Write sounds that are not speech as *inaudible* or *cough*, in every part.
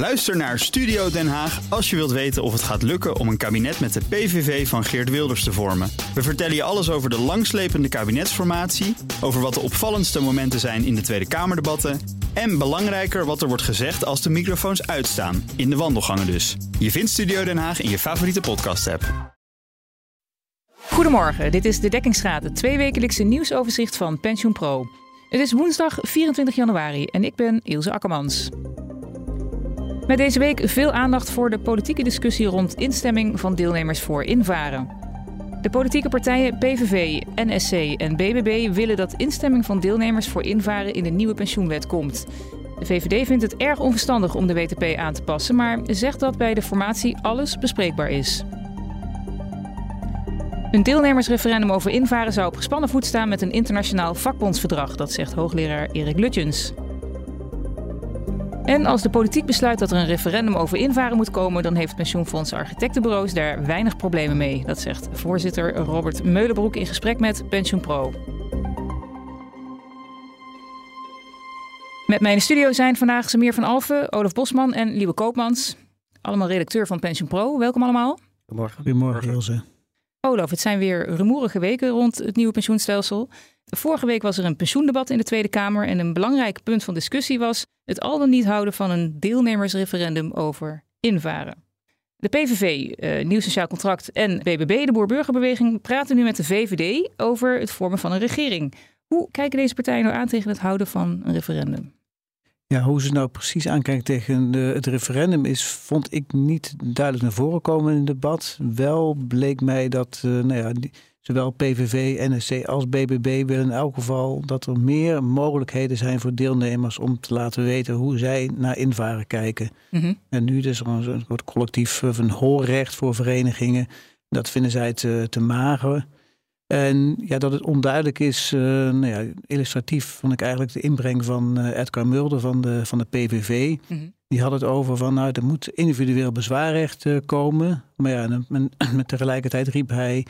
Luister naar Studio Den Haag als je wilt weten of het gaat lukken om een kabinet met de PVV van Geert Wilders te vormen. We vertellen je alles over de langslepende kabinetsformatie, over wat de opvallendste momenten zijn in de Tweede Kamerdebatten en belangrijker wat er wordt gezegd als de microfoons uitstaan, in de wandelgangen dus. Je vindt Studio Den Haag in je favoriete podcast-app. Goedemorgen, dit is de Dekkingsraad, het tweewekelijkse nieuwsoverzicht van PensioenPro. Het is woensdag 24 januari en ik ben Ilse Akkermans. Met deze week veel aandacht voor de politieke discussie rond instemming van deelnemers voor invaren. De politieke partijen PVV, NSC en BBB willen dat instemming van deelnemers voor invaren in de nieuwe pensioenwet komt. De VVD vindt het erg onverstandig om de WTP aan te passen, maar zegt dat bij de formatie alles bespreekbaar is. Een deelnemersreferendum over invaren zou op gespannen voet staan met een internationaal vakbondsverdrag, dat zegt hoogleraar Erik Lutjens. En als de politiek besluit dat er een referendum over invaren moet komen, dan heeft pensioenfonds architectenbureaus daar weinig problemen mee. Dat zegt voorzitter Robert Meulenbroek in gesprek met PensioenPro. Met mij in de studio zijn vandaag Samir van Alfen, Olaf Bosman en Lieve Koopmans. Allemaal redacteur van PensioenPro. Welkom allemaal. Goedemorgen. Goedemorgen, Ilse. Olaf, het zijn weer rumoerige weken rond het nieuwe pensioenstelsel. Vorige week was er een pensioendebat in de Tweede Kamer en een belangrijk punt van discussie was het al dan niet houden van een deelnemersreferendum over invaren. De PVV, eh, Nieuw Sociaal Contract en BBB, de Boer-Burgerbeweging, praten nu met de VVD over het vormen van een regering. Hoe kijken deze partijen nou aan tegen het houden van een referendum? Ja, hoe ze nou precies aankijken tegen het referendum is, vond ik niet duidelijk naar voren komen in het debat. Wel bleek mij dat uh, nou ja, die, zowel PVV, NSC als BBB willen in elk geval dat er meer mogelijkheden zijn voor deelnemers om te laten weten hoe zij naar invaren kijken. Mm-hmm. En nu is er een soort collectief of een hoorrecht voor verenigingen. Dat vinden zij te, te mager. En ja, dat het onduidelijk is, uh, nou ja, illustratief vond ik eigenlijk de inbreng van uh, Edgar Mulder van de, van de PVV. Mm-hmm. Die had het over van, nou, er moet individueel bezwaarrecht uh, komen. Maar ja, met tegelijkertijd riep hij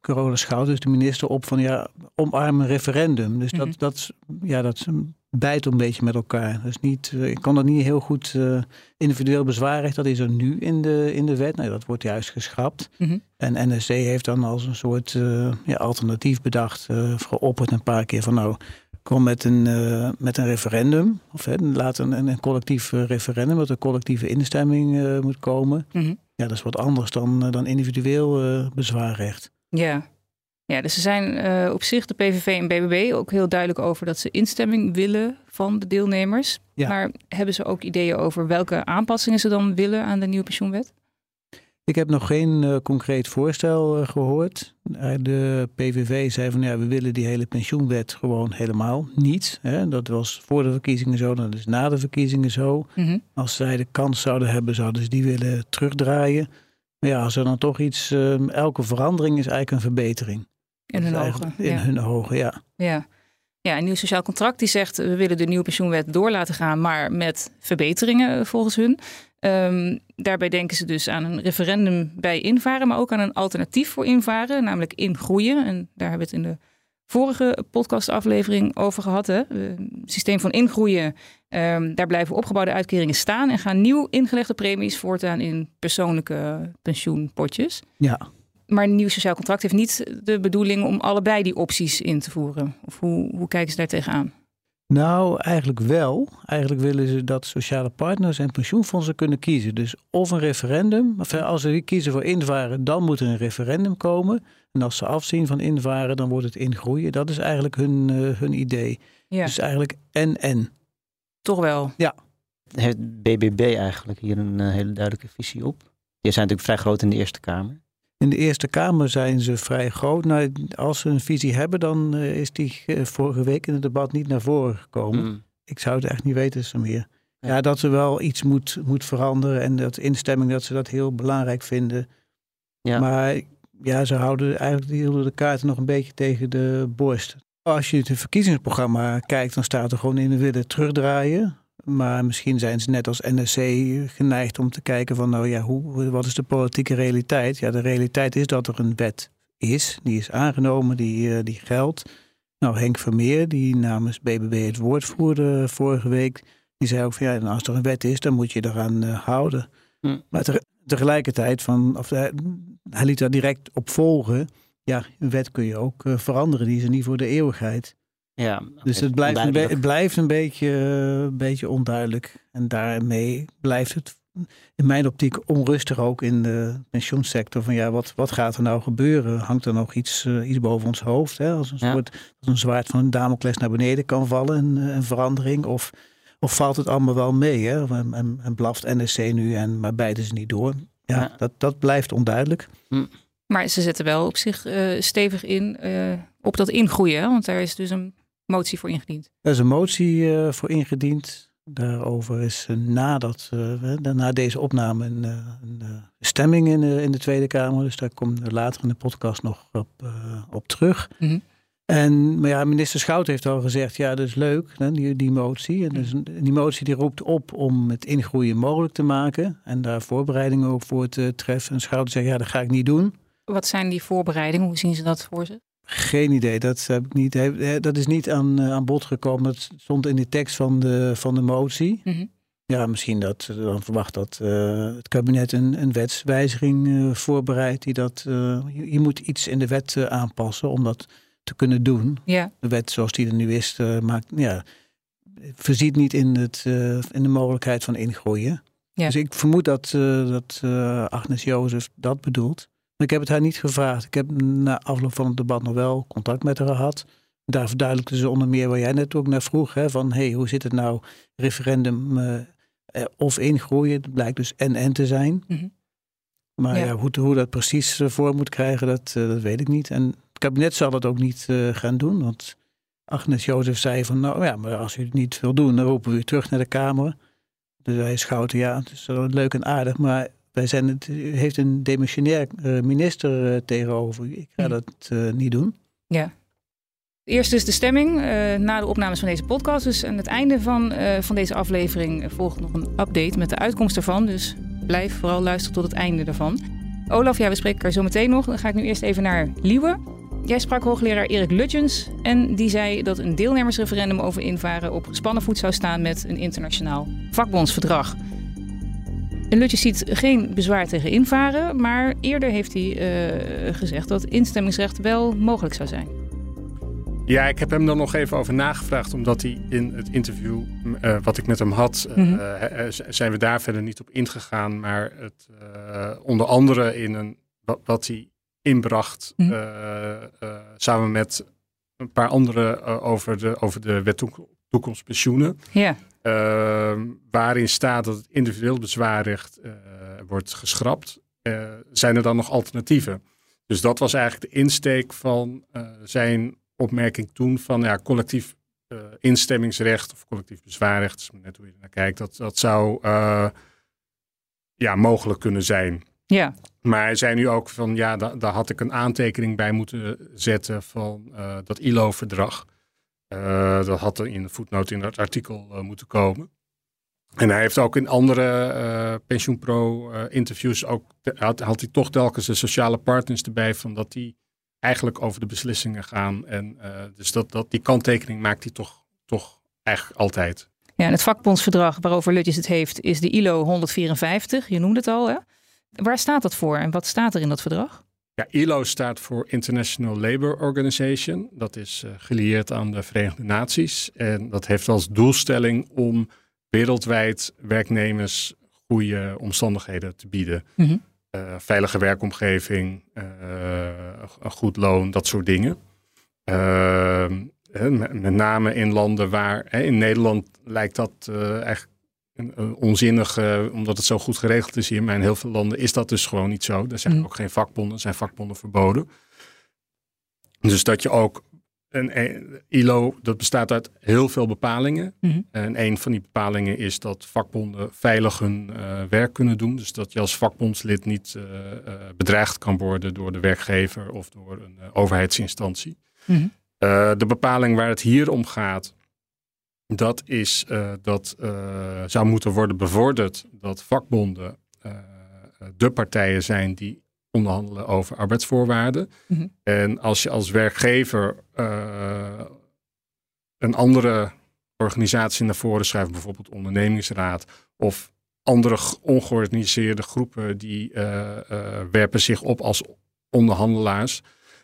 Carola Schouters, de minister, op van ja, omarm een referendum. Dus dat, mm-hmm. dat, ja, dat bijt een beetje met elkaar. Dus niet, ik kan dat niet heel goed uh, individueel bezwaarrecht, dat is er nu in de, in de wet. Nee, dat wordt juist geschrapt. Mm-hmm. En NSC heeft dan als een soort uh, ja, alternatief bedacht, uh, geopperd een paar keer van nou, kom met een, met een referendum. Of hè, laat een, een, collectief referendum, dat er collectieve instemming moet komen. Mm-hmm. Ja, dat is wat anders dan, dan individueel bezwaarrecht. Ja. Ja, dus ze zijn uh, op zich, de PVV en BBB, ook heel duidelijk over dat ze instemming willen van de deelnemers. Ja. Maar hebben ze ook ideeën over welke aanpassingen ze dan willen aan de nieuwe pensioenwet? Ik heb nog geen uh, concreet voorstel uh, gehoord. de PVV zei van ja, we willen die hele pensioenwet gewoon helemaal niet. Hè. Dat was voor de verkiezingen zo, dat is na de verkiezingen zo. Mm-hmm. Als zij de kans zouden hebben, zouden ze die willen terugdraaien. Ja, als er dan toch iets, uh, elke verandering is eigenlijk een verbetering. In hun ogen. In ja. hun ogen, ja. Ja. Ja, een nieuw sociaal contract die zegt we willen de nieuwe pensioenwet door laten gaan, maar met verbeteringen volgens hun. Um, daarbij denken ze dus aan een referendum bij invaren, maar ook aan een alternatief voor invaren, namelijk ingroeien. En daar hebben we het in de vorige podcastaflevering over gehad. Hè? Het systeem van ingroeien, um, daar blijven opgebouwde uitkeringen staan en gaan nieuw ingelegde premies voortaan in persoonlijke pensioenpotjes. Ja. Maar een nieuw sociaal contract heeft niet de bedoeling om allebei die opties in te voeren. Of hoe, hoe kijken ze daar tegenaan? Nou, eigenlijk wel. Eigenlijk willen ze dat sociale partners en pensioenfondsen kunnen kiezen. Dus of een referendum, of als ze kiezen voor invaren, dan moet er een referendum komen. En als ze afzien van invaren, dan wordt het ingroeien. Dat is eigenlijk hun, uh, hun idee. Ja. Dus eigenlijk en-en. Toch wel? Ja. Heeft BBB eigenlijk hier een uh, hele duidelijke visie op? Die zijn natuurlijk vrij groot in de Eerste Kamer. In de Eerste Kamer zijn ze vrij groot. Nou, als ze een visie hebben, dan uh, is die vorige week in het debat niet naar voren gekomen. Mm. Ik zou het echt niet weten, Samir. Ja. ja, dat er wel iets moet, moet veranderen en dat instemming, dat ze dat heel belangrijk vinden. Ja. Maar ja, ze houden eigenlijk hielden de kaarten nog een beetje tegen de borst. Als je het verkiezingsprogramma kijkt, dan staat er gewoon in de willen terugdraaien. Maar misschien zijn ze net als NSC geneigd om te kijken van nou ja, hoe, wat is de politieke realiteit? Ja, de realiteit is dat er een wet is, die is aangenomen, die, uh, die geldt. Nou, Henk Vermeer, die namens BBB het woord voerde vorige week, Die zei ook van ja, als er een wet is, dan moet je eraan uh, houden. Hm. Maar tegelijkertijd, van, of, hij, hij liet daar direct op volgen. Ja, een wet kun je ook uh, veranderen, die is er niet voor de eeuwigheid. Ja, Dus het blijft, een, be- het blijft een beetje, uh, beetje onduidelijk. En daarmee blijft het in mijn optiek onrustig ook in de pensioensector. Van ja, wat, wat gaat er nou gebeuren? Hangt er nog iets, uh, iets boven ons hoofd? Hè? Als een Ja. soort als een zwaard van een Damocles naar beneden kan vallen, een, een verandering. Of, of valt het allemaal wel mee? Hè? En, en, en blaft NSC nu, en, maar beide ze niet door. Ja, Ja. Dat, dat blijft onduidelijk. Maar ze zetten wel op zich eh, stevig in eh, op dat ingroeien. Hè? Want daar is dus een motie voor ingediend. Er is een motie uh, voor ingediend. Daarover is nadat, na deze opname een, een stemming in de, in de Tweede Kamer. Dus daar komen we later in de podcast nog op, op terug. Mm -hmm. En maar ja, minister Schout heeft al gezegd, ja, dat is leuk, hè, die, die motie. En dus, die motie die roept op om het ingroeien mogelijk te maken. En daar voorbereidingen ook voor te treffen. En Schout zegt, ja, dat ga ik niet doen. Wat zijn die voorbereidingen? Hoe zien ze dat voor zich? Geen idee, dat, heb ik niet, dat is niet aan, aan bod gekomen. Dat stond in de tekst van de, van de motie. Mm -hmm. Ja, misschien dat ze dan verwacht dat uh, het kabinet een, een wetswijziging uh, voorbereidt. Die dat, uh, je, je, moet iets in de wet aanpassen om dat te kunnen doen. Ja. De wet zoals die er nu is, maakt, ja, voorziet niet in, het, in de mogelijkheid van ingroeien. Ja. Dus ik vermoed dat, dat Agnes Jozef dat bedoelt. Maar ik heb het haar niet gevraagd. Ik heb na afloop van het debat nog wel contact met haar gehad. Daar verduidelijkte ze onder meer waar jij net ook naar vroeg. Hè, van hey, hoe zit het nou referendum of ingroeien? Het blijkt dus en-en te zijn. Mm -hmm. Maar Ja. ja. hoe, hoe dat precies eh, voor moet krijgen, dat, dat weet ik niet. En kabinet zal het ook niet uh, gaan doen. Want Agnes Jozef zei van nou ja, maar als u het niet wil doen, dan roepen we u terug naar de Kamer. Dus hij Schouten, ja, het is wel leuk en aardig, maar wij zijn het, u heeft een demissionair uh, minister uh, tegenover u. Ik ga dat uh, niet doen. Ja. Eerst dus de stemming na de opnames van deze podcast. Dus aan het einde van, van deze aflevering volgt nog een update met de uitkomst ervan. Dus blijf vooral luisteren tot het einde ervan. Olaf, ja, we spreken elkaar zo meteen nog. Dan ga ik nu eerst even naar Liewe. Jij sprak hoogleraar Erik Lutjens en die zei dat een deelnemersreferendum over invaren op gespannen voet zou staan met een internationaal vakbondsverdrag. En Lutjes ziet geen bezwaar tegen invaren, maar eerder heeft hij uh, gezegd dat instemmingsrecht wel mogelijk zou zijn. Ja, ik heb hem er nog even over nagevraagd, omdat hij in het interview uh, wat ik met hem had, uh, Mhm. zijn we daar verder niet op ingegaan. Maar het, onder andere in een, wat, wat hij inbracht, Mhm. uh, samen met een paar anderen over, de, over de wet toekomstpensioenen. Ja. Ehm, waarin staat dat het individueel bezwaarrecht wordt geschrapt, zijn er dan nog alternatieven? Dus dat was eigenlijk de insteek van zijn opmerking toen van ja, collectief instemmingsrecht of collectief bezwaarrecht, net hoe je er naar kijkt, dat, dat zou ja, mogelijk kunnen zijn. Ja. Maar hij zei nu ook van ja, daar, daar had ik een aantekening bij moeten zetten van dat ILO-verdrag. Uh, dat had er in de voetnoot in het artikel uh, moeten komen. En hij heeft ook in andere pensioenpro-interviews ook had, had hij toch telkens de sociale partners erbij van dat die eigenlijk over de beslissingen gaan. En dus dat, dat die kanttekening maakt hij toch, toch eigenlijk altijd. Ja, en het vakbondsverdrag waarover Lutjes het heeft is de ILO 154. Je noemde het al, hè? Waar staat dat voor en wat staat er in dat verdrag? Ja, ILO staat voor International Labour Organization. Dat is uh, gelieerd aan de Verenigde Naties. En dat heeft als doelstelling om wereldwijd werknemers goede omstandigheden te bieden. Mm -hmm. uh, veilige werkomgeving, uh, een goed loon, dat soort dingen. Ehm, met, name in landen waar, hè, in Nederland lijkt dat echt onzinnig, uh, omdat het zo goed geregeld is hier. Maar in heel veel landen is dat dus gewoon niet zo. Er zijn mm. ook geen vakbonden, zijn vakbonden verboden. Dus dat je ook een, een ILO, dat bestaat uit heel veel bepalingen. Mm. En een van die bepalingen is dat vakbonden veilig hun uh, werk kunnen doen. Dus dat je als vakbondslid niet uh, bedreigd kan worden door de werkgever of door een overheidsinstantie. Mm. de bepaling waar het hier om gaat, dat is uh, dat uh, zou moeten worden bevorderd dat vakbonden uh, de partijen zijn die onderhandelen over arbeidsvoorwaarden. Mm -hmm. En als je als werkgever een andere organisaties naar voren schuiven, bijvoorbeeld ondernemingsraad of andere ongeorganiseerde groepen die werpen zich op als onderhandelaars,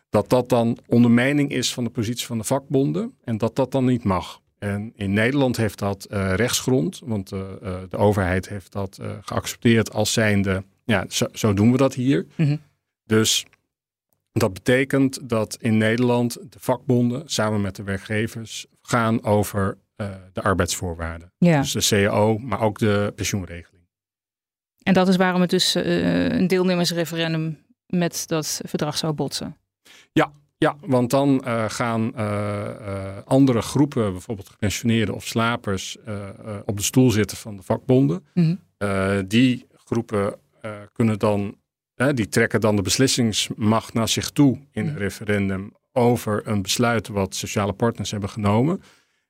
dat dat dan ondermijning is van de positie van de vakbonden en dat dat dan niet mag. En in Nederland heeft dat rechtsgrond, want de overheid heeft dat geaccepteerd als zijnde, ja, zo, zo doen we dat hier. Mhm. Dus dat betekent dat in Nederland de vakbonden samen met de werkgevers gaan over de arbeidsvoorwaarden. Ja. Dus de CAO, maar ook de pensioenregeling. En dat is waarom het dus een deelnemersreferendum met dat verdrag zou botsen. Ja, ja want dan uh, gaan andere groepen, bijvoorbeeld gepensioneerden of slapers, op de stoel zitten van de vakbonden. Mm -hmm. die groepen kunnen dan die trekken dan de beslissingsmacht naar zich toe in een referendum over een besluit wat sociale partners hebben genomen.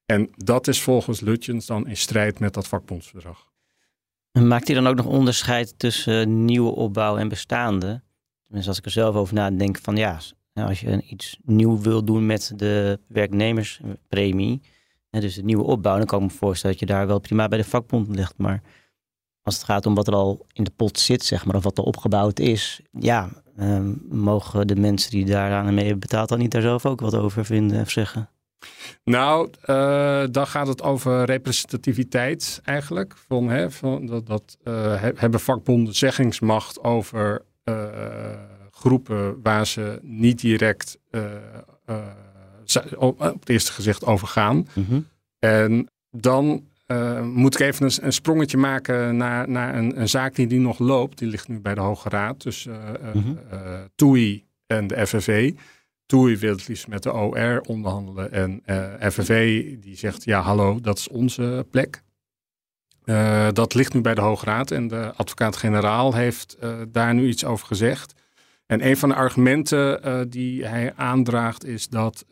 En dat is volgens Lutjens dan in strijd met dat vakbondsverdrag. Maakt hij dan ook nog onderscheid tussen nieuwe opbouw en bestaande? Tenminste, als ik er zelf over nadenk van ja, als je iets nieuw wil doen met de werknemerspremie, dus de nieuwe opbouw, dan kan ik me voorstellen dat je daar wel prima bij de vakbond ligt. Maar als het gaat om wat er al in de pot zit, zeg maar, of wat er opgebouwd is, ja, eh, mogen de mensen die daaraan mee hebben betaald dan niet daar zelf ook wat over vinden of zeggen? Nou, uh, dan gaat het over representativiteit eigenlijk. Van, hè, van dat, dat uh, hebben vakbonden zeggingsmacht over uh, groepen waar ze niet direct op het eerste gezicht over gaan. Mm -hmm. En dan uh, moet ik even een, een, sprongetje maken naar, naar een, een, zaak die, die nog loopt. Die ligt nu bij de Hoge Raad tussen uh, Mhm. uh, TUI en de FNV. TUI wil het liefst met de OR onderhandelen. En FNV die zegt, ja hallo, dat is onze plek. dat ligt nu bij de Hoge Raad en de advocaat-generaal heeft daar nu iets over gezegd. En een van de argumenten die hij aandraagt is dat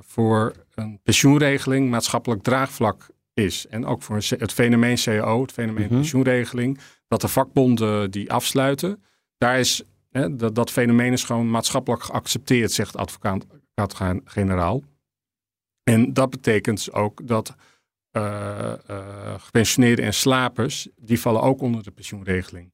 voor een pensioenregeling maatschappelijk draagvlak is. En ook voor het fenomeen CAO, het fenomeen Mhm. pensioenregeling, dat de vakbonden die afsluiten, daar is hè, dat, dat fenomeen is gewoon maatschappelijk geaccepteerd, zegt de advocaat-generaal. En dat betekent ook dat gepensioneerden en slapers, die vallen ook onder de pensioenregeling.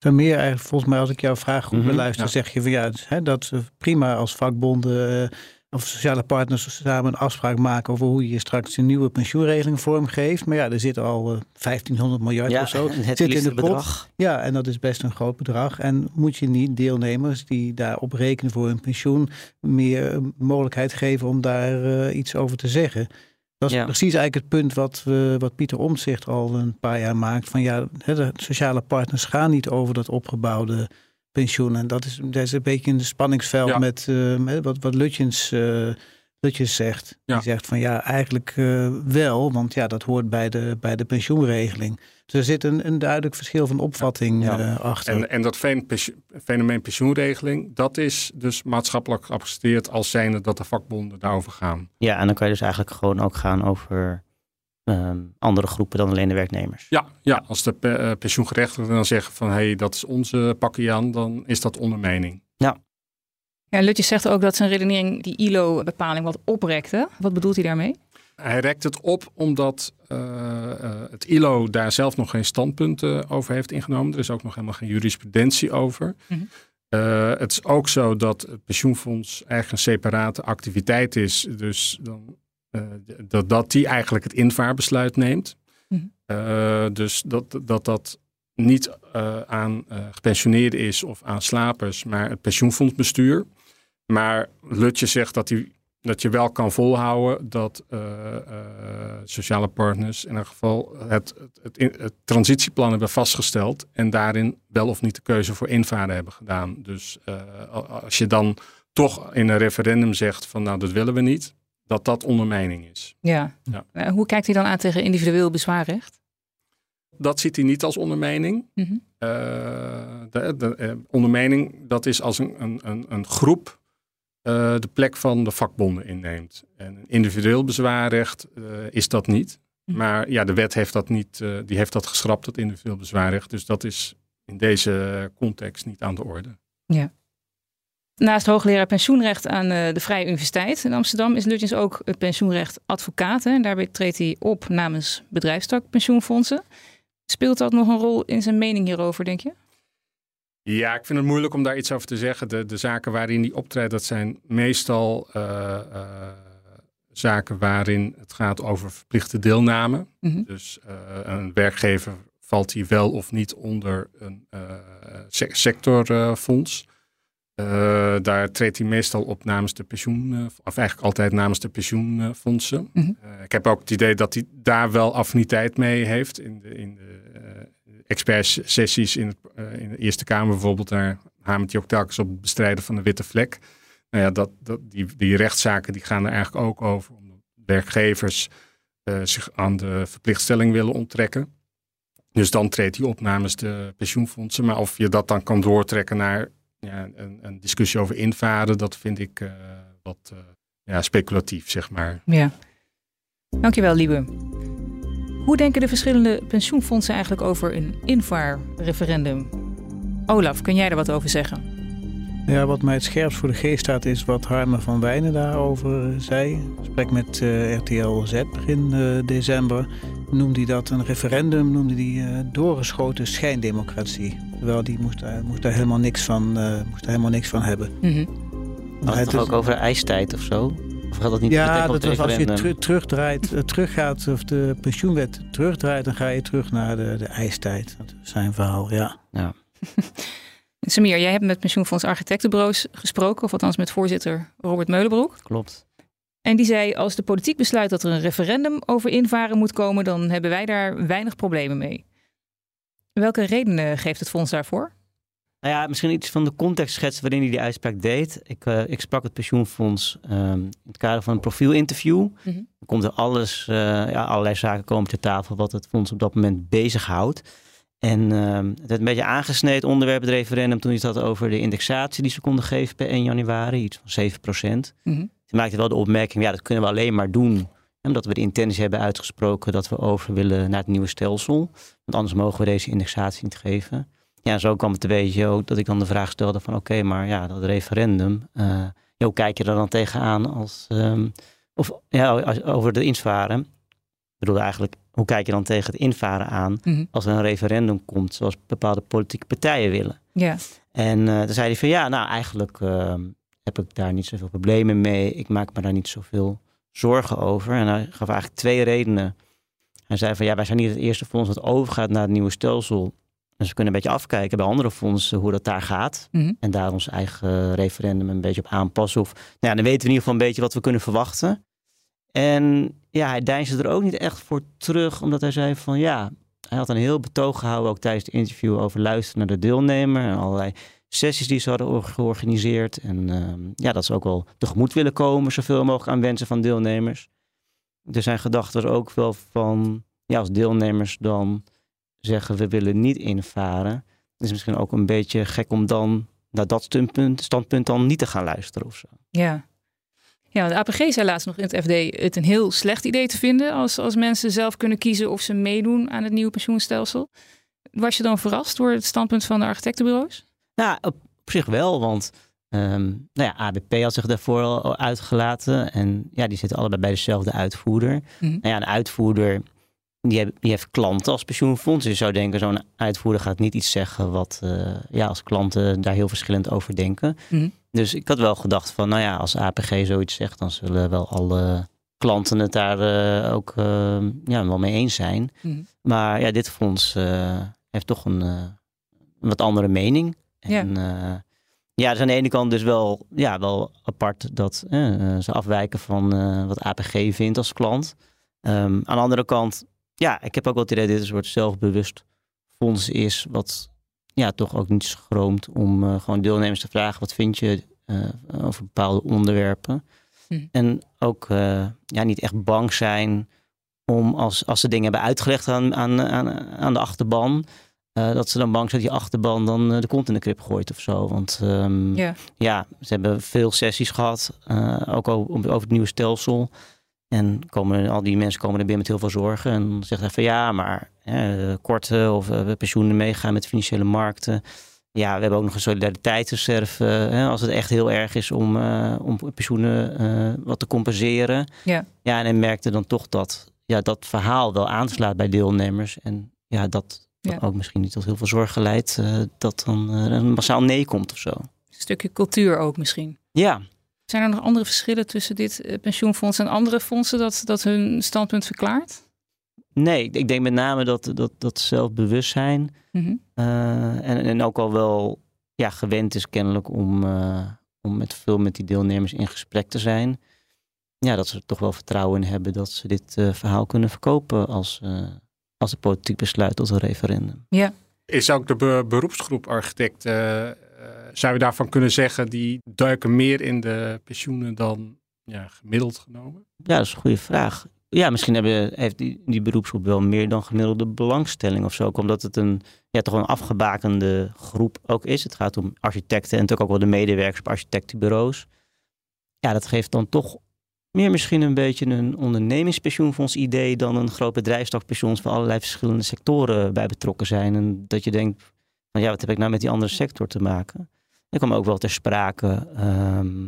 Meer eigenlijk, volgens mij, als ik jouw vraag goed Mhm, beluister, ja. zeg je van ja, hè, dat prima als vakbonden eh, of sociale partners samen een afspraak maken over hoe je straks een nieuwe pensioenregeling vormgeeft. Maar ja, er zit al eh, 1500 miljard Ja, of zo. *laughs* het zit in de pot. bedrag. Ja, en dat is best een groot bedrag. En moet je niet deelnemers die daarop rekenen voor hun pensioen meer eh, mogelijkheid geven om daar eh, iets over te zeggen? Dat is Ja. precies eigenlijk het punt wat, we, wat Pieter Omtzigt al een paar jaar maakt. Van ja, hè, de sociale partners gaan niet over dat opgebouwde pensioen. En dat is, dat is een beetje in de spanningsveld Ja. met, eh, met wat, wat Lutjens, eh, Lutjens zegt. Ja. Die zegt van ja, eigenlijk eh, wel, want ja, dat hoort bij de, bij de pensioenregeling. Dus er zit een, een duidelijk verschil van opvatting Ja. eh, achter. En, en dat fenomeen pensioenregeling, dat is dus maatschappelijk geaccepteerd als zijnde dat de vakbonden daarover gaan. Ja, en dan kan je dus eigenlijk gewoon ook gaan over ehm, andere groepen dan alleen de werknemers. Ja, ja als de pe- eh, pensioengerechtigden dan zeggen van hé, hey, dat is onze pakje aan, dan is dat ondermijning. Ja, Lutjes zegt ook dat zijn redenering die ILO-bepaling wat oprekte. Wat bedoelt hij daarmee? Hij rekt het op omdat eh, eh, het ILO daar zelf nog geen standpunten over heeft ingenomen. Er is ook nog helemaal geen jurisprudentie over. Mhm. Eh, het is ook zo dat het pensioenfonds eigenlijk een separate activiteit is. Dus dan, eh, dat, dat die eigenlijk het invaarbesluit neemt. Mhm. Eh, dus dat dat, dat niet eh, aan eh, gepensioneerden is of aan slapers, maar het pensioenfondsbestuur. Maar Lutje zegt dat, hij, dat je wel kan volhouden dat eh, eh, sociale partners in ieder geval het, het, het, het transitieplan hebben vastgesteld en daarin wel of niet de keuze voor invaren hebben gedaan. Dus eh, als je dan toch in een referendum zegt van nou dat willen we niet, dat dat ondermijning is. Ja. Ja. Hoe kijkt hij dan aan tegen individueel bezwaarrecht? Dat ziet hij niet als ondermijning. Eh, de, de, ondermijning, dat is als een, een, een, een groep eh, de plek van de vakbonden inneemt. En individueel bezwaarrecht eh, is dat niet. Mhm. Maar ja, de wet heeft dat niet, eh, die heeft dat geschrapt, dat individueel bezwaarrecht. Dus dat is in deze context niet aan de orde. Naast hoogleraar pensioenrecht aan de Vrije Universiteit in Amsterdam is Lutjens ook het pensioenrecht advocaat. En daarbij treedt hij op namens bedrijfstak pensioenfondsen. Speelt dat nog een rol in zijn mening hierover, denk je? Ja, ik vind het moeilijk om daar iets over te zeggen. De, de zaken waarin hij optreedt, dat zijn meestal uh, uh, zaken waarin het gaat over verplichte deelname. Mm -hmm. Dus uh, een werkgever valt hij wel of niet onder een sectorfonds. daar treedt hij meestal op namens de pensioen, of eigenlijk altijd namens de pensioenfondsen. Mm -hmm. ik heb ook het idee dat hij daar wel affiniteit mee heeft in de, in de expertsessies in, uh, in de Eerste Kamer bijvoorbeeld, daar hamert hij ook telkens op het bestrijden van de witte vlek. Nou ja, dat, die, die rechtszaken die gaan er eigenlijk ook over. Omdat werkgevers uh, zich aan de verplichtstelling willen onttrekken. Dus dan treedt hij op namens de pensioenfondsen. Maar of je dat dan kan doortrekken naar ja, een, een discussie over invaren, dat vind ik uh, wat ja, speculatief, zeg maar. Ja. Dankjewel, Liebe. Hoe denken de verschillende pensioenfondsen eigenlijk over een invaarreferendum? Olaf, kun jij er wat over zeggen? Ja, wat mij het scherpst voor de geest staat is wat Harmer van Wijnen daarover zei. gesprek met uh, RTL Z begin uh, december noemde hij dat een referendum, noemde hij uh, doorgeschoten schijndemocratie. Terwijl die moest, moest daar helemaal niks van, moest daar helemaal niks van hebben. Mm -hmm. Had het toch ook over de ijstijd of zo? Of gaat dat niet ja, dat was als je ter terugdraait, uh, teruggaat, of de pensioenwet terugdraait, dan ga je terug naar de, de ijstijd. Dat is zijn verhaal, ja. ja. *laughs* Samir, jij hebt met pensioenfonds architectenbureaus gesproken, of althans met voorzitter Robert Meulenbroek. Klopt. En die zei, als de politiek besluit dat er een referendum over invaren moet komen, dan hebben wij daar weinig problemen mee. Welke redenen geeft het fonds daarvoor? Nou ja, misschien iets van de context schetsen waarin hij die uitspraak deed. Ik, uh, ik sprak het pensioenfonds um, in het kader van een profielinterview. Mm -hmm. Dan komt er alles, uh, ja, allerlei zaken komen ter tafel wat het fonds op dat moment bezighoudt. En um, het werd een beetje aangesneden onderwerp het referendum toen hij het had over de indexatie die ze konden geven per 1 januari, iets van 7 procent. Mm -hmm. Toen maakte wel de opmerking, ja dat kunnen we alleen maar doen omdat we de intentie hebben uitgesproken dat we over willen naar het nieuwe stelsel. Want anders mogen we deze indexatie niet geven ja, zo kwam het een beetje ook dat ik dan de vraag stelde van oké, okay, maar ja, dat referendum, uh, hoe kijk je er dan tegenaan als, um, of ja, als, over de invaren? Ik bedoel eigenlijk, hoe kijk je dan tegen het invaren aan mm -hmm. als er een referendum komt zoals bepaalde politieke partijen willen? Ja. En uh, toen zei hij van ja, nou eigenlijk uh, heb ik daar niet zoveel problemen mee. Ik maak me daar niet zoveel zorgen over. En hij gaf eigenlijk twee redenen. Hij zei van ja, wij zijn niet het eerste fonds dat overgaat naar het nieuwe stelsel. Dus we kunnen een beetje afkijken bij andere fondsen hoe dat daar gaat. Mm -hmm. En daar ons eigen referendum een beetje op aanpassen. Of, nou ja, dan weten we in ieder geval een beetje wat we kunnen verwachten. En ja, hij deinsde er ook niet echt voor terug, omdat hij zei van ja, hij had een heel betoog gehouden ook tijdens het interview over luisteren naar de deelnemer en allerlei sessies die ze hadden georganiseerd. En uh, ja, dat ze ook wel tegemoet willen komen, zoveel mogelijk aan wensen van deelnemers. Dus zijn gedachte was ook wel van, ja, als deelnemers dan zeggen we willen niet invaren. Het is misschien ook een beetje gek om dan naar dat standpunt, standpunt dan niet te gaan luisteren of zo. Ja. Ja, de APG zei laatst nog in het FD het een heel slecht idee te vinden als, als mensen zelf kunnen kiezen of ze meedoen aan het nieuwe pensioenstelsel. Was je dan verrast door het standpunt van de architectenbureaus? Nou, op, op zich wel, want um, nou ja, ABP had zich daarvoor al uitgelaten. En ja, die zitten allebei bij dezelfde uitvoerder. Mm -hmm. Nou ja, een uitvoerder die, die heeft klanten als pensioenfonds. Dus je zou denken, zo'n uitvoerder gaat niet iets zeggen wat uh, ja, als klanten daar heel verschillend over denken. Mm. Dus ik had wel gedacht van, nou ja, als APG zoiets zegt, dan zullen wel alle klanten het daar uh, ook uh, ja, wel mee eens zijn. Mm. Maar ja, dit fonds heeft toch een, een, wat andere mening. En, ja. ja, dus aan de ene kant dus wel, ja, wel apart dat ze afwijken van wat APG vindt als klant. Um, aan de andere kant ja, ik heb ook wel het idee dat dit een soort zelfbewust fonds is. Wat ja, toch ook niet schroomt om uh, gewoon deelnemers te vragen: wat vind je uh, over bepaalde onderwerpen? Hm. En ook uh, ja, niet echt bang zijn om als, als ze dingen hebben uitgelegd aan, aan, aan, aan de achterban. dat ze dan bang zijn dat die achterban dan de kont in de krip gooit of zo. Want um, ja. ja. ze hebben veel sessies gehad, ook over, over het nieuwe stelsel. En komen, al die mensen komen er binnen met heel veel zorgen. En dan zegt hij van ja, maar hè, korte of uh, pensioenen meegaan met financiële markten. ja, we hebben ook nog een solidariteitsreserve. Hè, als het echt heel erg is om, uh, om pensioenen uh, wat te compenseren. Ja. ja, en hij merkte dan toch dat ja, dat verhaal wel aanslaat bij deelnemers. En ja, dat Ja. ook misschien niet tot heel veel zorg geleid. eh, dat dan eh, een massaal nee komt of zo. Een stukje cultuur ook misschien. Ja, Zijn er nog andere verschillen tussen dit eh, pensioenfonds en andere fondsen dat, dat hun standpunt verklaart? nee, ik- denk met name dat, dat, dat zelfbewustzijn. Eh, en, en ook al wel ja, gewend is kennelijk om, eh, om met veel met die deelnemers in gesprek te zijn. Ja, dat ze er toch wel vertrouwen in hebben dat ze dit eh, verhaal kunnen verkopen als, eh, als de politiek besluit tot een referendum. Is ook de be- beroepsgroep architecten, zou je daarvan kunnen zeggen, die duiken meer in de pensioenen dan ja, gemiddeld genomen? Ja, dat is een goede vraag. Ja, misschien hebben, heeft die, die beroepsgroep wel meer dan gemiddelde belangstelling of zo. Omdat het een, ja, toch een afgebakende groep ook is. Het gaat om architecten en natuurlijk ook wel de medewerkers op architectenbureaus. Ja, dat geeft dan toch meer misschien een beetje een ondernemingspensioenfonds idee dan een groot bedrijfstakpensioens waar allerlei verschillende sectoren bij betrokken zijn. En dat je denkt, ja, wat heb ik nou met die andere sector te maken? Er kwam ook wel ter sprake. ehm,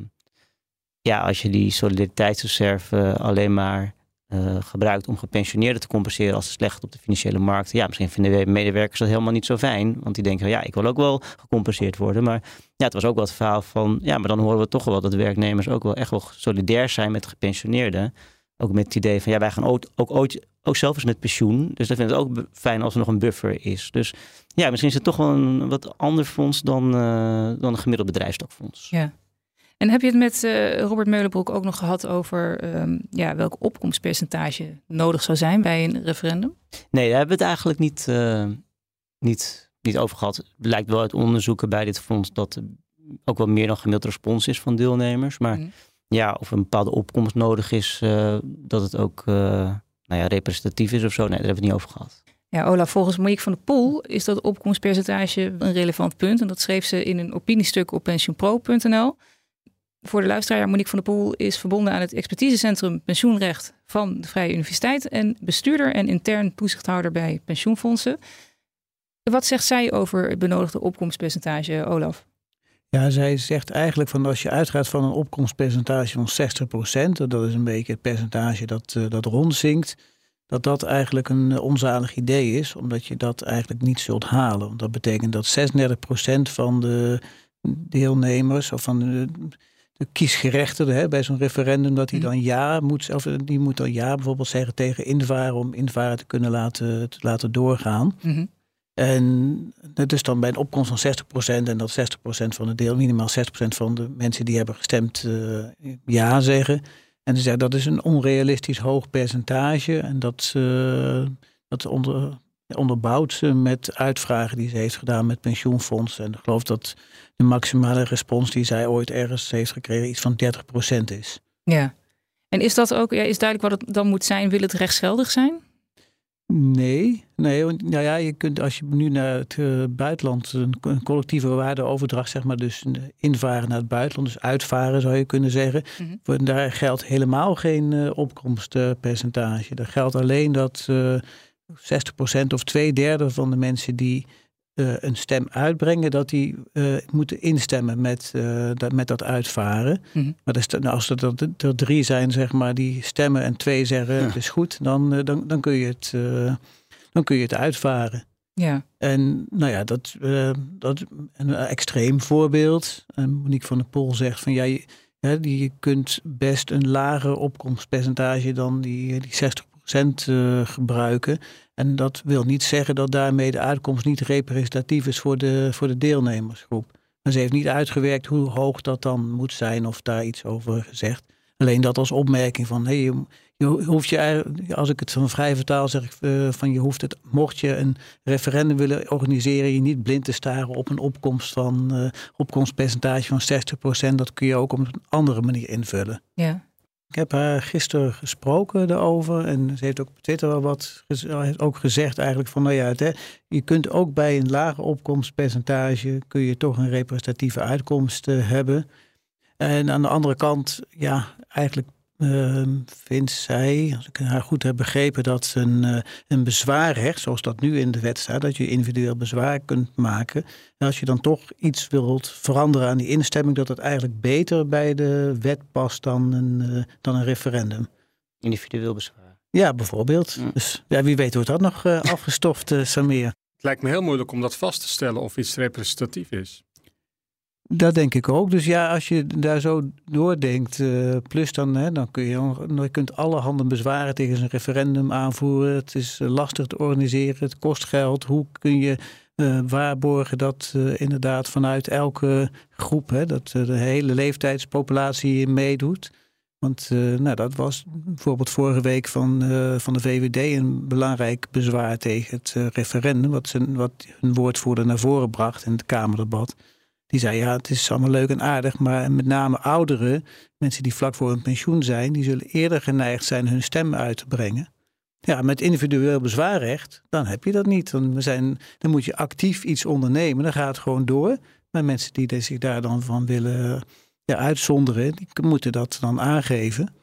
ja, als je die solidariteitsreserve alleen maar eh, gebruikt om gepensioneerden te compenseren als ze slecht op de financiële markt. Ja, misschien vinden we medewerkers dat helemaal niet zo fijn. Want die denken, ja, ik wil ook wel gecompenseerd worden. Maar ja, het was ook wel het verhaal van, ja, maar dan horen we toch wel dat werknemers ook wel echt wel solidair zijn met gepensioneerden. Ook met het idee van, ja, wij gaan ook, ook ooit, ook zelf eens met pensioen. Dus dat vind ik ook fijn als er nog een buffer is. Dus ja, misschien is het toch wel een wat ander fonds dan, eh, dan een gemiddeld bedrijfstakfonds. Ja. En heb je het met eh, Robert Meulenbroek ook nog gehad over ehm, ja, welk opkomstpercentage nodig zou zijn bij een referendum? Nee, daar hebben we het eigenlijk niet, eh, niet, niet over gehad. Het lijkt wel uit onderzoeken bij dit fonds dat er ook wel meer dan gemiddeld respons is van deelnemers. Maar Mhm. Ja, of een bepaalde opkomst nodig is, eh, dat het ook eh, nou ja, representatief is of zo. Nee, daar hebben we het niet over gehad. Ja, Olaf, volgens Monique van der Poel is dat opkomstpercentage een relevant punt. En dat schreef ze in een opiniestuk op pensioenpro.nl. Voor de luisteraar, Monique van der Poel is verbonden aan het expertisecentrum pensioenrecht van de Vrije Universiteit en bestuurder en intern toezichthouder bij pensioenfondsen. Wat zegt zij over het benodigde opkomstpercentage, Olaf? Ja, zij zegt eigenlijk van als je uitgaat van een opkomstpercentage van 60%, dat is een beetje het percentage dat, eh, dat rondzinkt, dat dat eigenlijk een eh, onzalig idee is, omdat je dat eigenlijk niet zult halen. Want dat betekent dat 36% van de deelnemers of van de, de kiesgerechtigden hè, bij zo'n referendum, dat die Mhm. dan ja moet, of die moet dan ja bijvoorbeeld zeggen tegen invaren om invaren te kunnen laten, te laten doorgaan. Mhm. En is dan bij een opkomst van 60% en dat 60% van de deel, minimaal 60% van de mensen die hebben gestemd eh, ja zeggen. En ze zeggen dat is een onrealistisch hoog percentage en dat, eh, dat onder, onderbouwt ze met uitvragen die ze heeft gedaan met pensioenfondsen. En ik geloof dat de maximale respons die zij ooit ergens heeft gekregen iets van 30% is. Ja. En is dat ook, ja, is duidelijk wat het dan moet zijn? Wil het rechtsgeldig zijn? Nee, nee, want nou ja, je kunt als je nu naar het eh, buitenland een, een collectieve waardeoverdracht, zeg maar, dus een invaren naar het buitenland, dus uitvaren zou je kunnen zeggen. Mhm. Daar geldt helemaal geen eh, opkomstpercentage. Daar geldt alleen dat eh 60% of twee derde van de mensen die eh, een stem uitbrengen, dat die eh, moeten instemmen met, eh, dat, met dat uitvaren. Mhm. Maar nou, als er, er, er drie zijn, zeg maar, die stemmen en twee zeggen Ja. het is goed, dan, dan, dan, kun je het, dan kun je het uitvaren. Ja. En nou ja, dat, dat een extreem voorbeeld. En Monique van der Pol zegt van ja, je, die, je kunt best een lager opkomstpercentage dan die, die 60% eh, gebruiken. En dat wil niet zeggen dat daarmee de uitkomst niet representatief is voor de, voor de deelnemersgroep. Maar ze heeft niet uitgewerkt hoe hoog dat dan moet zijn of daar iets over gezegd. Alleen dat als opmerking van hey, je, hoeft je, als ik het van vrij vertaal zeg eh, van je hoeft het, mocht je een referendum willen organiseren, je niet blind te staren op een opkomst van eh, opkomstpercentage van 60%. Dat kun je ook op een andere manier invullen. Ja. Ik heb haar gisteren gesproken daarover en ze heeft ook op Twitter wel wat heeft ook gezegd eigenlijk van nou ja, hè, je kunt ook bij een lager opkomstpercentage kun je toch een representatieve uitkomst eh, hebben. En aan de andere kant, ja, eigenlijk ehm, vindt zij, als ik haar goed heb begrepen, dat een, uh, een bezwaarrecht, zoals dat nu in de wet staat, dat je individueel bezwaar kunt maken. En als je dan toch iets wilt veranderen aan die instemming, dat het eigenlijk beter bij de wet past dan een, uh, dan een referendum. Individueel bezwaar. Ja, bijvoorbeeld. Mm. Dus ja, wie weet wordt dat nog uh, afgestoft, Samir. Het lijkt me heel moeilijk om dat vast te stellen of iets representatief is. Dat denk ik ook. Dus ja, als je daar zo doordenkt, uh, plus dan, hè, dan kun je, je kunt allerhande bezwaren tegen zijn referendum aanvoeren. Het is uh, lastig te organiseren, het kost geld. Hoe kun je uh, waarborgen dat inderdaad vanuit elke groep, hè, dat de hele leeftijdspopulatie meedoet? Want nou, dat was bijvoorbeeld vorige week van, van de VVD een belangrijk bezwaar tegen het referendum, wat, zijn, wat hun woordvoerder naar voren bracht in het Kamerdebat. Die zei, ja, het is allemaal leuk en aardig, maar met name ouderen, mensen die vlak voor hun pensioen zijn, die zullen eerder geneigd zijn hun stem uit te brengen. Ja, met individueel bezwaarrecht, dan heb je dat niet. Dan, zijn, dan moet je actief iets ondernemen, dan gaat het gewoon door. Maar mensen die zich daar dan van willen ja, uitzonderen, die moeten dat dan aangeven.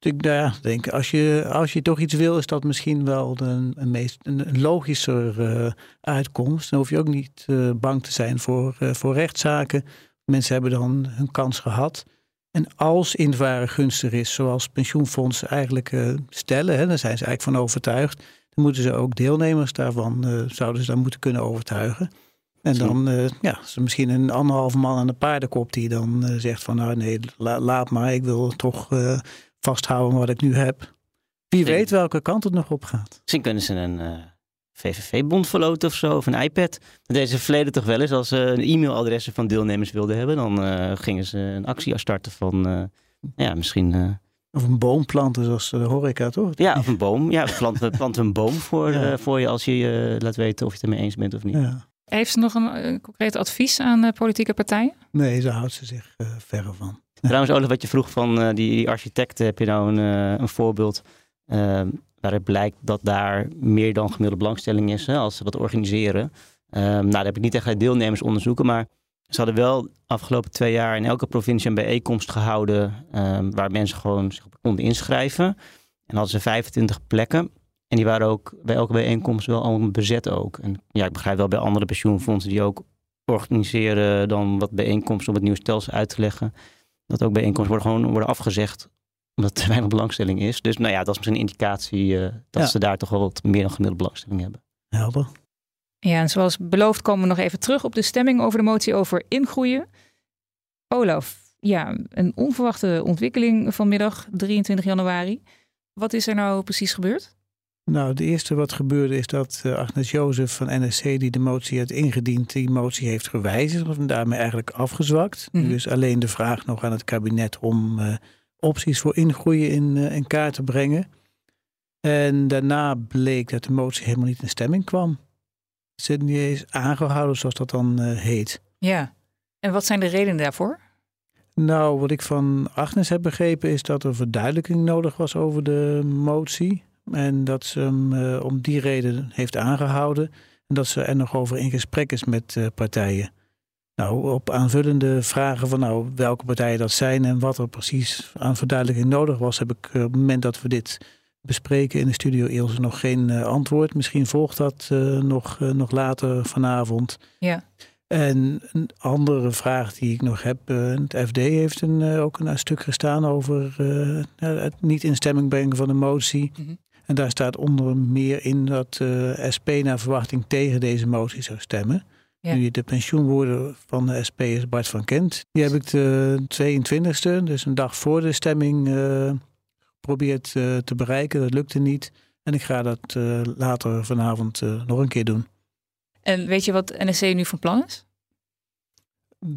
Dus ik ja, denk, als je, als je toch iets wil, is dat misschien wel een, een, meest, een logischer uh, uitkomst. Dan hoef je ook niet uh, bang te zijn voor, uh, voor rechtszaken. Mensen hebben dan hun kans gehad. En als invaren gunstig is, zoals pensioenfondsen eigenlijk stellen, hè, daar zijn ze eigenlijk van overtuigd, dan moeten ze ook deelnemers daarvan, zouden ze dan moeten kunnen overtuigen. En dan ja, is er misschien een anderhalve man aan de paardenkop die dan zegt van nou nee, la, laat maar, ik wil toch vasthouden wat ik nu heb. Wie weet welke kant het nog op gaat. Misschien kunnen ze een uh, VVV-bond verloten of zo, of een iPad. Dat deden ze verleden toch wel eens. Als ze een e-mailadressen van deelnemers wilden hebben, dan uh, gingen ze een actie starten van, uh, ja, misschien... of een boom planten, zoals de horeca, toch? Ja, of een boom. Ja, plant, plant een boom voor, ja. voor je als je je laat weten of je het ermee eens bent of niet. Ja. Heeft ze nog een concreet advies aan politieke partijen? Nee, daar houdt ze zich verre van. Trouwens, Olaf, wat je vroeg van uh, die, architecten, heb je nou een, uh, een voorbeeld uh, waaruit blijkt dat daar meer dan gemiddelde belangstelling is hè, als ze wat organiseren. nou, daar heb ik niet echt deelnemers onderzoeken, maar ze hadden wel afgelopen twee jaar in elke provincie een bijeenkomst gehouden um, waar mensen gewoon zich konden inschrijven. En hadden ze 25 plekken. En die waren ook bij elke bijeenkomst wel allemaal bezet ook. En ja, ik begrijp wel bij andere pensioenfondsen die ook organiseren dan wat bijeenkomsten om het nieuwe stelsel uit te leggen dat ook bijeenkomsten worden gewoon worden afgezegd omdat er *laughs* weinig belangstelling is. Dus nou ja, dat is misschien een indicatie uh, dat Ja. ze daar toch wel wat meer dan gemiddelde belangstelling hebben. Helder. Ja, en zoals beloofd komen we nog even terug op de stemming over de motie over ingroeien. Olaf, ja, een onverwachte ontwikkeling vanmiddag, 23 januari. Wat is er nou precies gebeurd? Nou, het eerste wat gebeurde is dat uh, Agnes Jozef van NSC, die de motie had ingediend, die motie heeft gewijzigd en daarmee eigenlijk afgezwakt. Mhm. Nu is alleen de vraag nog aan het kabinet om uh, opties voor ingroeien in, uh, in kaart te brengen. En daarna bleek dat de motie helemaal niet in stemming kwam. Ze niet eens aangehouden, zoals dat dan heet. Ja, en wat zijn de redenen daarvoor? Nou, wat ik van Agnes heb begrepen is dat er verduidelijking nodig was over de motie. En dat ze hem uh, om die reden heeft aangehouden. En dat ze er nog over in gesprek is met uh, partijen. Nou, op aanvullende vragen van nou, welke partijen dat zijn en wat er precies aan verduidelijking nodig was, heb ik uh, op het moment dat we dit bespreken in de studio nog geen antwoord. Misschien volgt dat nog, nog later vanavond. Ja. En een andere vraag die ik nog heb, het FD heeft een, ook een, stuk gestaan over het niet in stemming brengen van de motie. Mm -hmm. En daar staat onder meer in dat uh, SP naar verwachting tegen deze motie zou stemmen. Ja. Nu de pensioenwoorder van de SP is Bart van Kent. Die heb ik de 22e, dus een dag voor de stemming, uh, geprobeerd uh, te bereiken. Dat lukte niet. En ik ga dat later vanavond nog een keer doen. En weet je wat NSC nu van plan is?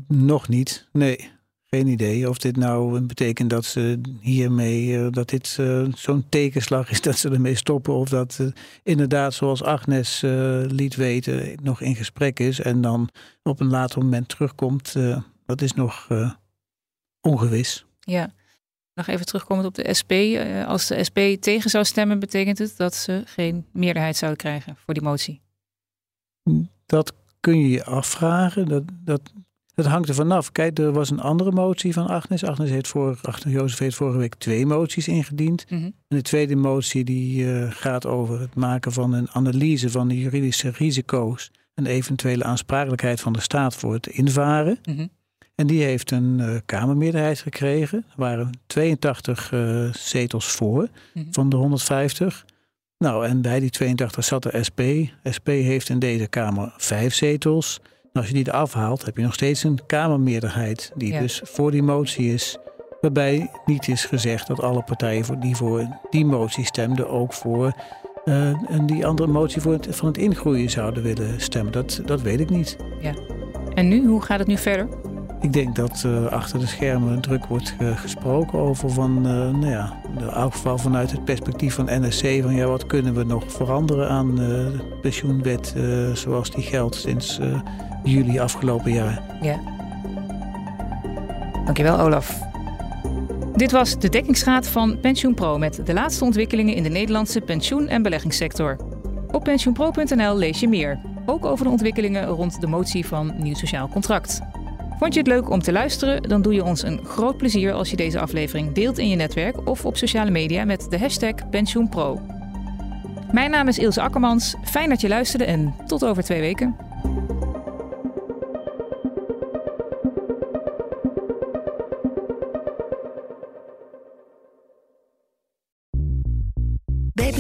Nog niet, nee. Geen idee of dit nou betekent dat ze hiermee, dat dit uh, zo'n tekenslag is *laughs* dat ze ermee stoppen. Of dat uh, inderdaad, zoals Agnes uh, liet weten, nog in gesprek is en dan op een later moment terugkomt. dat is nog ongewis. Ja, nog even terugkomend op de SP. als de SP tegen zou stemmen, betekent het dat ze geen meerderheid zouden krijgen voor die motie? Dat kun je je afvragen. Dat, dat Dat hangt er vanaf. Kijk, er was een andere motie van Agnes. Agnes heeft, voor, Agnes Jozef heeft vorige week twee moties ingediend. Mhm. En de tweede motie die eh, gaat over het maken van een analyse van de juridische risico's en eventuele aansprakelijkheid van de staat voor het invaren. Mhm. En die heeft een eh, Kamermeerderheid gekregen. Er waren 82 eh, zetels voor Mhm. van de 150. Nou, en bij die 82 zat de SP. SP heeft in deze Kamer vijf zetels. En als je die eraf haalt, heb je nog steeds een Kamermeerderheid die Ja. dus voor die motie is. Waarbij niet is gezegd dat alle partijen voor die voor die motie stemden ook voor eh, en die andere motie voor het, van het ingroeien zouden willen stemmen. Dat, dat weet ik niet. En nu, hoe gaat het nu verder? Ik denk dat eh, achter de schermen druk wordt eh, gesproken over van, eh, nou ja, in elk geval vanuit het perspectief van NSC, van ja, wat kunnen we nog veranderen aan de pensioenwet zoals die geldt sinds juli afgelopen jaar. Ja. Dankjewel, Olaf. Dit was de dekkingsraad van PensioenPro met de laatste ontwikkelingen in de Nederlandse pensioen- en beleggingssector. Op pensioenpro.nl lees je meer, ook over de ontwikkelingen rond de motie van nieuw sociaal contract. Vond je het leuk om te luisteren? Dan doe je ons een groot plezier als je deze aflevering deelt in je netwerk of op sociale media met de hashtag PensioenPro. Mijn naam is Ilse Akkermans. Fijn dat je luisterde en tot over twee weken.